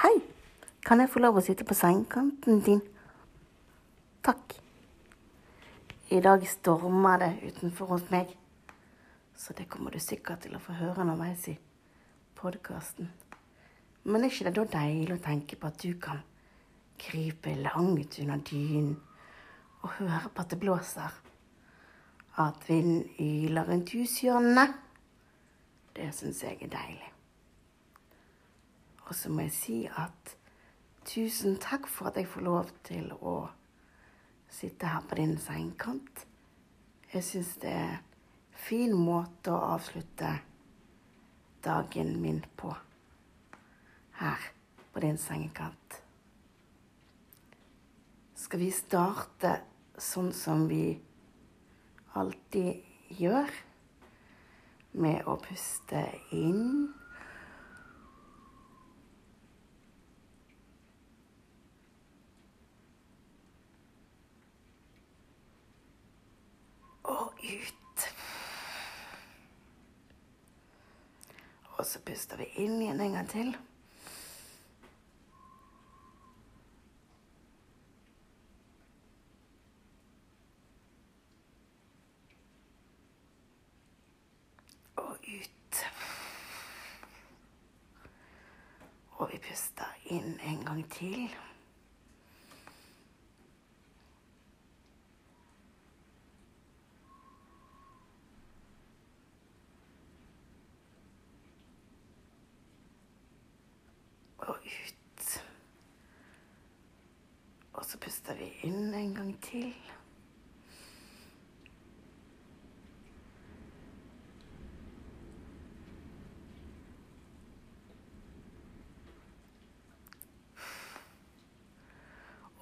Hei! Kan jeg få lov å sitte på sengekanten din? Takk. I dag stormer det utenfor hos meg, så det kommer du sikkert til å få høre underveis i podkasten. Men er ikke det da deilig å tenke på at du kan krype langt under dynen og høre på at det blåser? At vinden yler rundt hushjørnene? Det syns jeg er deilig. Og så må jeg si at tusen takk for at jeg får lov til å sitte her på din sengekant. Jeg syns det er en fin måte å avslutte dagen min på. Her på din sengekant. Skal vi starte sånn som vi alltid gjør? Med å puste inn og ut. Og så puster vi inn igjen en gang til. Og ut. Og vi puster inn en gang til. Og ut. Og så puster vi inn en gang til.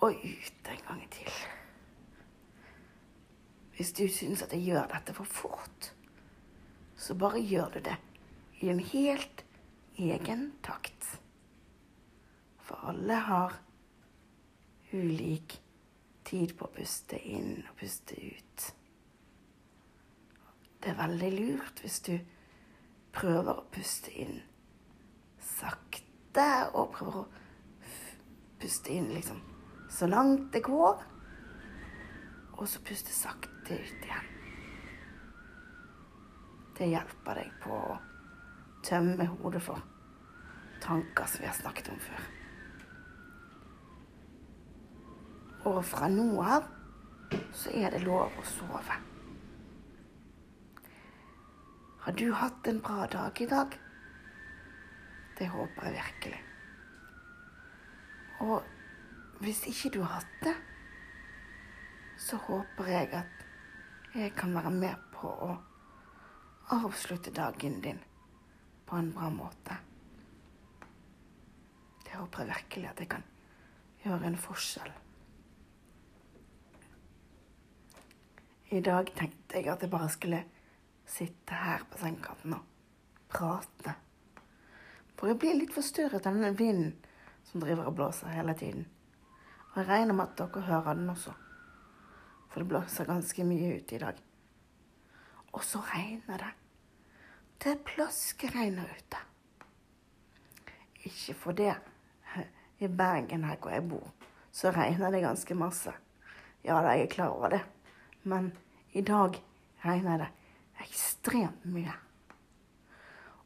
Og ut en gang til. Hvis du syns at jeg gjør dette for fort, så bare gjør du det i en helt egen takt. Alle har ulik tid på å puste inn og puste ut. Det er veldig lurt hvis du prøver å puste inn sakte og prøver å puste inn liksom så langt det går. Og så puste sakte ut igjen. Det hjelper deg på å tømme hodet for tanker som vi har snakket om før. Og fra nå av så er det lov å sove. Har du hatt en bra dag i dag? Det håper jeg virkelig. Og hvis ikke du har hatt det, så håper jeg at jeg kan være med på å avslutte dagen din på en bra måte. Det håper jeg virkelig at jeg kan gjøre en forskjell. I dag tenkte jeg at jeg bare skulle sitte her på sengekanten og prate. For jeg blir litt forstyrret av denne vinden som driver og blåser hele tiden. Og jeg regner med at dere hører den også. For det blåser ganske mye ute i dag. Og så regner det. Det plaskeregner ute. Ikke for det. I Bergen, her hvor jeg bor, så regner det ganske masse. Ja da, jeg er klar over det. Men i dag regner det ekstremt mye.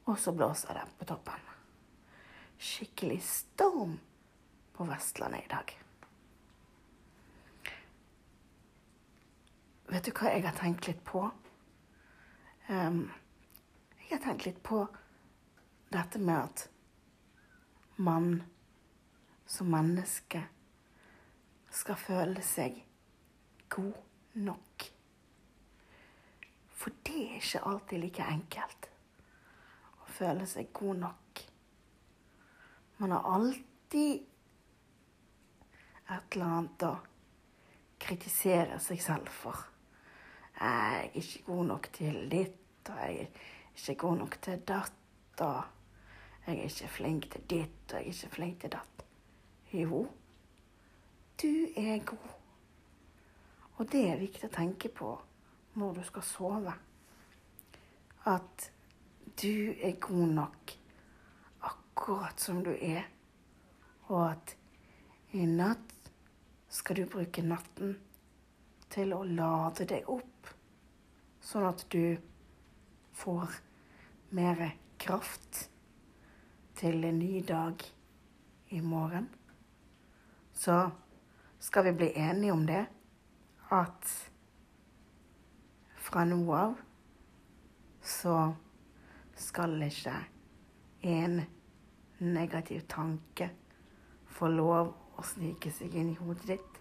Og så blåser det på toppen. Skikkelig storm på Vestlandet i dag. Vet du hva jeg har tenkt litt på? Um, jeg har tenkt litt på dette med at man som menneske skal føle seg god nok. For det er ikke alltid like enkelt å føle seg god nok. Man har alltid et eller annet å kritisere seg selv for. Jeg er ikke god nok til ditt, og jeg er ikke god nok til datt, og jeg er ikke flink til ditt, og jeg er ikke flink til datt. Jo, du er god. Og det er viktig å tenke på når du skal sove. At du er god nok akkurat som du er, og at i natt skal du bruke natten til å lade deg opp, sånn at du får mer kraft til en ny dag i morgen. Så skal vi bli enige om det, at fra nå av så skal ikke en negativ tanke få lov å snike seg inn i hodet ditt.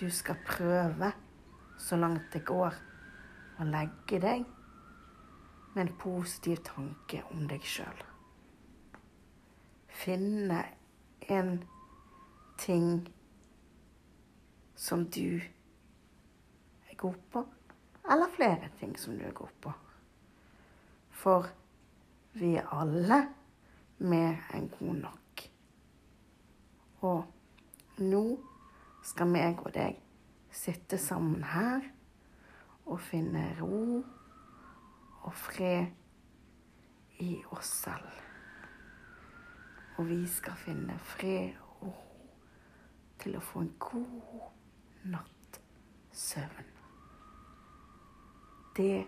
Du skal prøve så langt det går å legge deg med en positiv tanke om deg sjøl. Finne en ting som du er god på, eller flere ting som du god på. For vi er alle mer enn gode nok. Og nå skal meg og deg sitte sammen her og finne ro og fred i oss selv. Og vi skal finne fred og ro til å få en god natt søvn. Det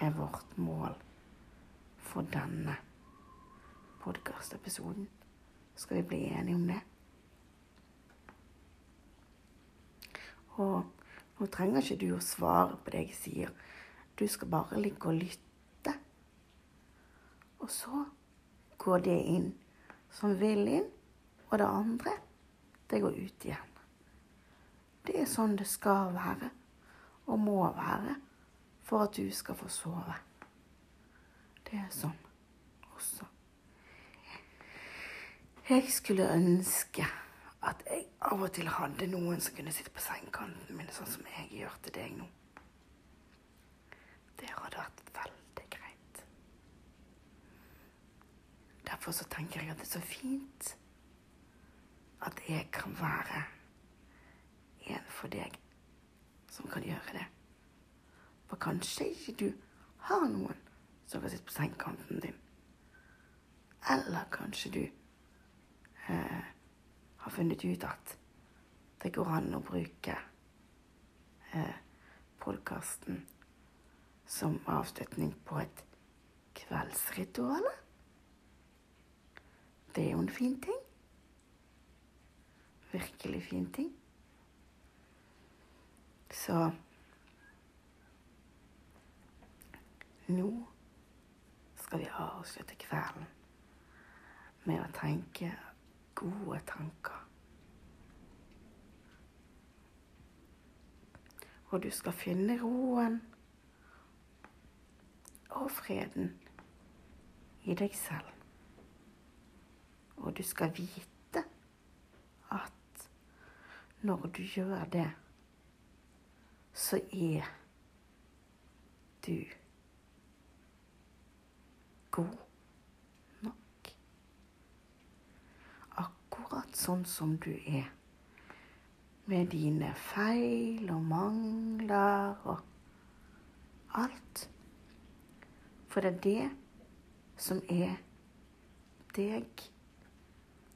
er vårt mål for denne podkastepisoden. Skal vi bli enige om det? Og nå trenger ikke du å svare på det jeg sier. Du skal bare ligge og lytte. Og så går det inn som vil inn, og det andre, det går ut igjen. Det er sånn det skal være, og må være, for at du skal få sove. Det er sånn også. Jeg skulle ønske at jeg av og til hadde noen som kunne sitte på sengekanten min, sånn som jeg gjør til deg nå. Det hadde vært veldig greit. Derfor så tenker jeg at det er så fint at jeg kan være en for deg som kan gjøre det. Kanskje ikke du har noen som kan sitte på sengekanten din. Eller kanskje du eh, har funnet ut at det går an å bruke eh, podkasten som avslutning på et kveldsritual. Det er jo en fin ting. Virkelig fin ting. Så nå skal vi avslutte kvelden med å tenke gode tanker. Og du skal finne roen og freden i deg selv. Og du skal vite at når du gjør det, så er du god akkurat sånn som du er. Med dine feil og mangler og alt. For det er det som er deg.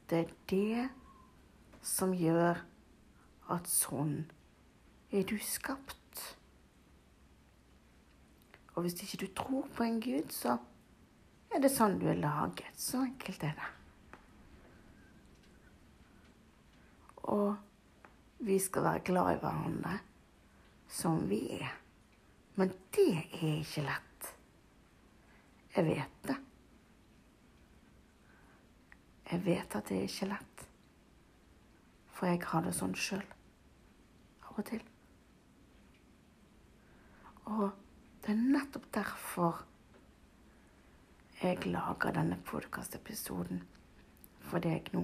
Det er det som gjør at sånn er du skapt. Og hvis ikke du tror på en Gud, så er det sånn du er laget. Så enkelt er det. Og vi skal være glad i hverandre som vi er. Men det er ikke lett. Jeg vet det. Jeg vet at det er ikke lett. For jeg har det sånn sjøl. Av og til. Og det er nettopp derfor jeg lager denne podkastepisoden for deg nå.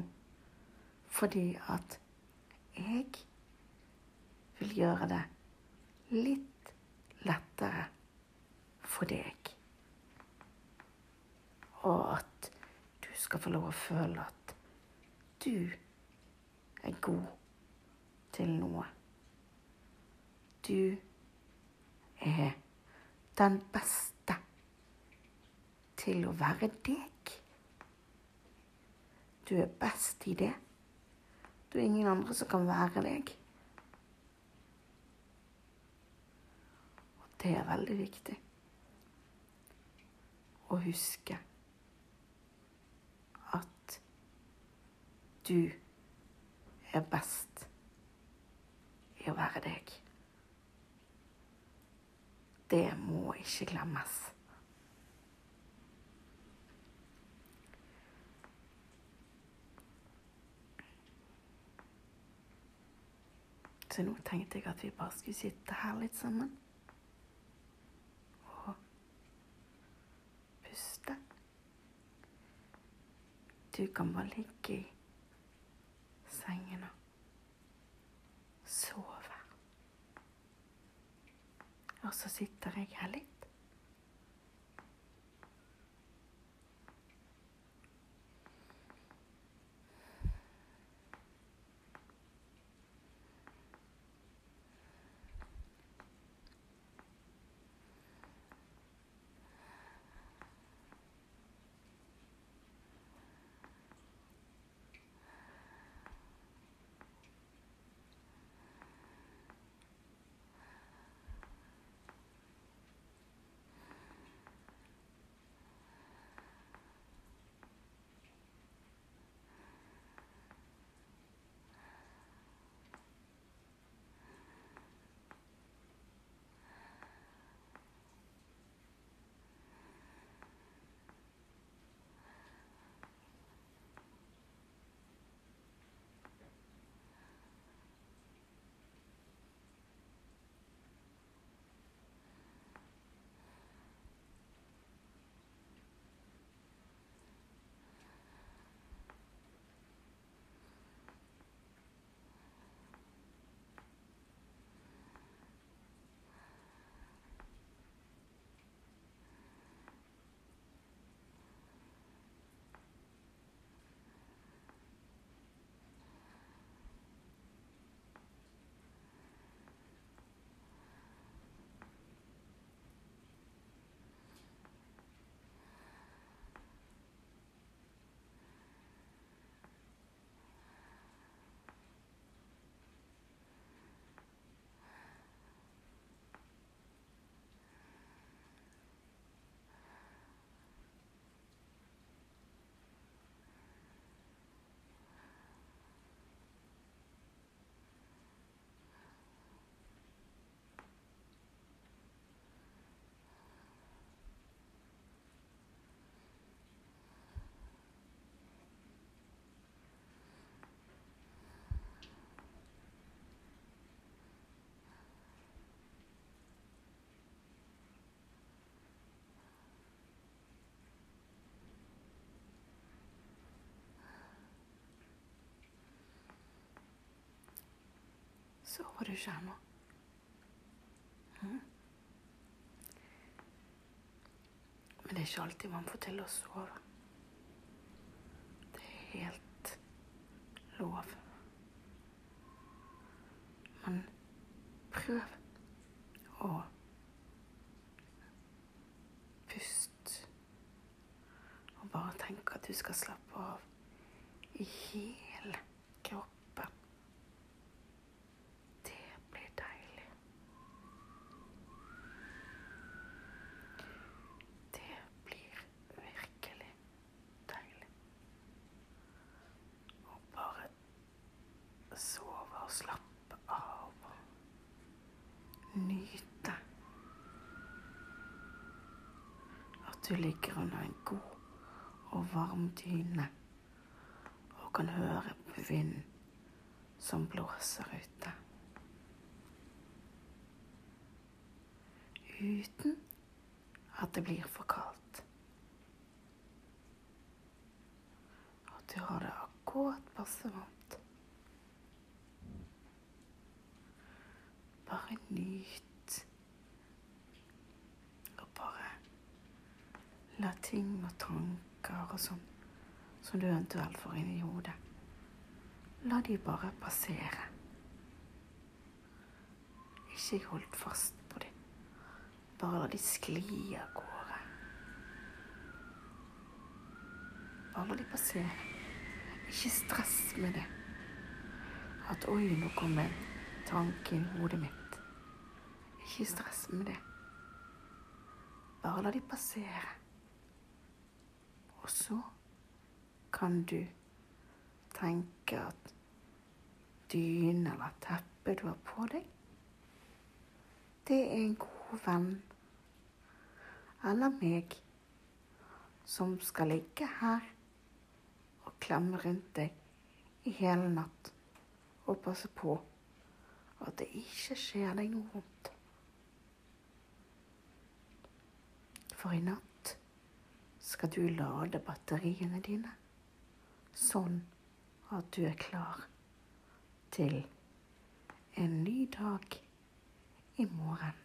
Fordi at jeg vil gjøre det litt lettere for deg. Og at du skal få lov å føle at du er god til noe. Du er den beste til å være deg. Du er best i det. Du er ingen andre som kan være deg. Og det er veldig viktig å huske at du er best i å være deg. Det må ikke glemmes. Så nå tenkte jeg at vi bare skulle sitte her litt sammen. Og puste. Du kan bare ligge i sengen og sove. Og så sitter jeg her litt. Sover du ikke ennå? Mm. Men det er ikke alltid man får til å sove. Det er helt lov. Men prøv å puste. Og bare tenk at du skal slappe av i hele kroppen. Det blir deilig. Det blir virkelig deilig. Å bare sove og slappe av og nyte at du ligger under en god og varm dyne og kan høre på vinden som blåser ute. Uten at det blir for kaldt. At du har det akkurat passe varmt. Bare nyt. Og bare la ting og tanker og sånn som du eventuelt får inn i hodet, la de bare passere. Ikke holdt fast på dem. Bare la de skli av gårde. Bare la de passere. Ikke stress med det. At 'oi, nå kom en tanke inn i hodet mitt'. Ikke stress med det. Bare la de passere. Så kan du tenke at dynen eller teppet du har på deg, det er en god venn eller meg som skal ligge her og klemme rundt deg i hele natt og passe på at det ikke skjer deg noe vondt. For i natt skal du lade batteriene dine sånn at du er klar til en ny dag i morgen.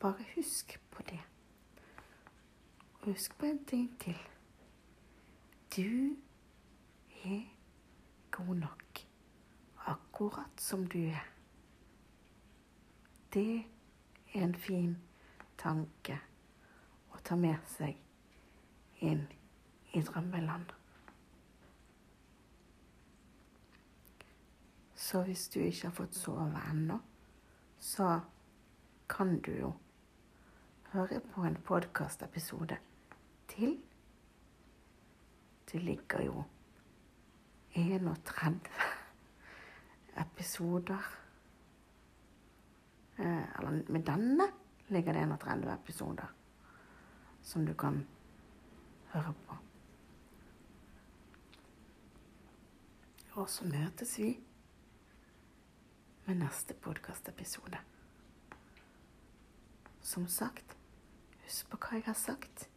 Bare husk på det. Og husk på en ting til. Du er god nok akkurat som du er. Det er en fin tanke å ta med seg inn i drømmeland. Så hvis du ikke har fått sove ennå, så kan du jo høre på en podkastepisode til. Det ligger jo 31 episoder eh, med denne ligger det 31 episoder som du kan høre på. Og så møtes vi med neste podkastepisode. Som sagt, husk på hva jeg har sagt.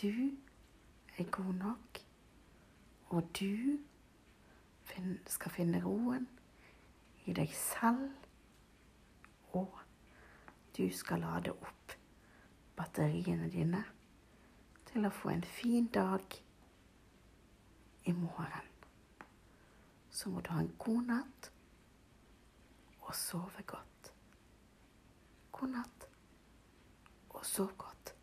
Du er god nok, og du skal finne roen i deg selv, og du skal lade opp batteriene dine til å få en fin dag i morgen. Så må du ha en god natt og sove godt. God natt og sov godt.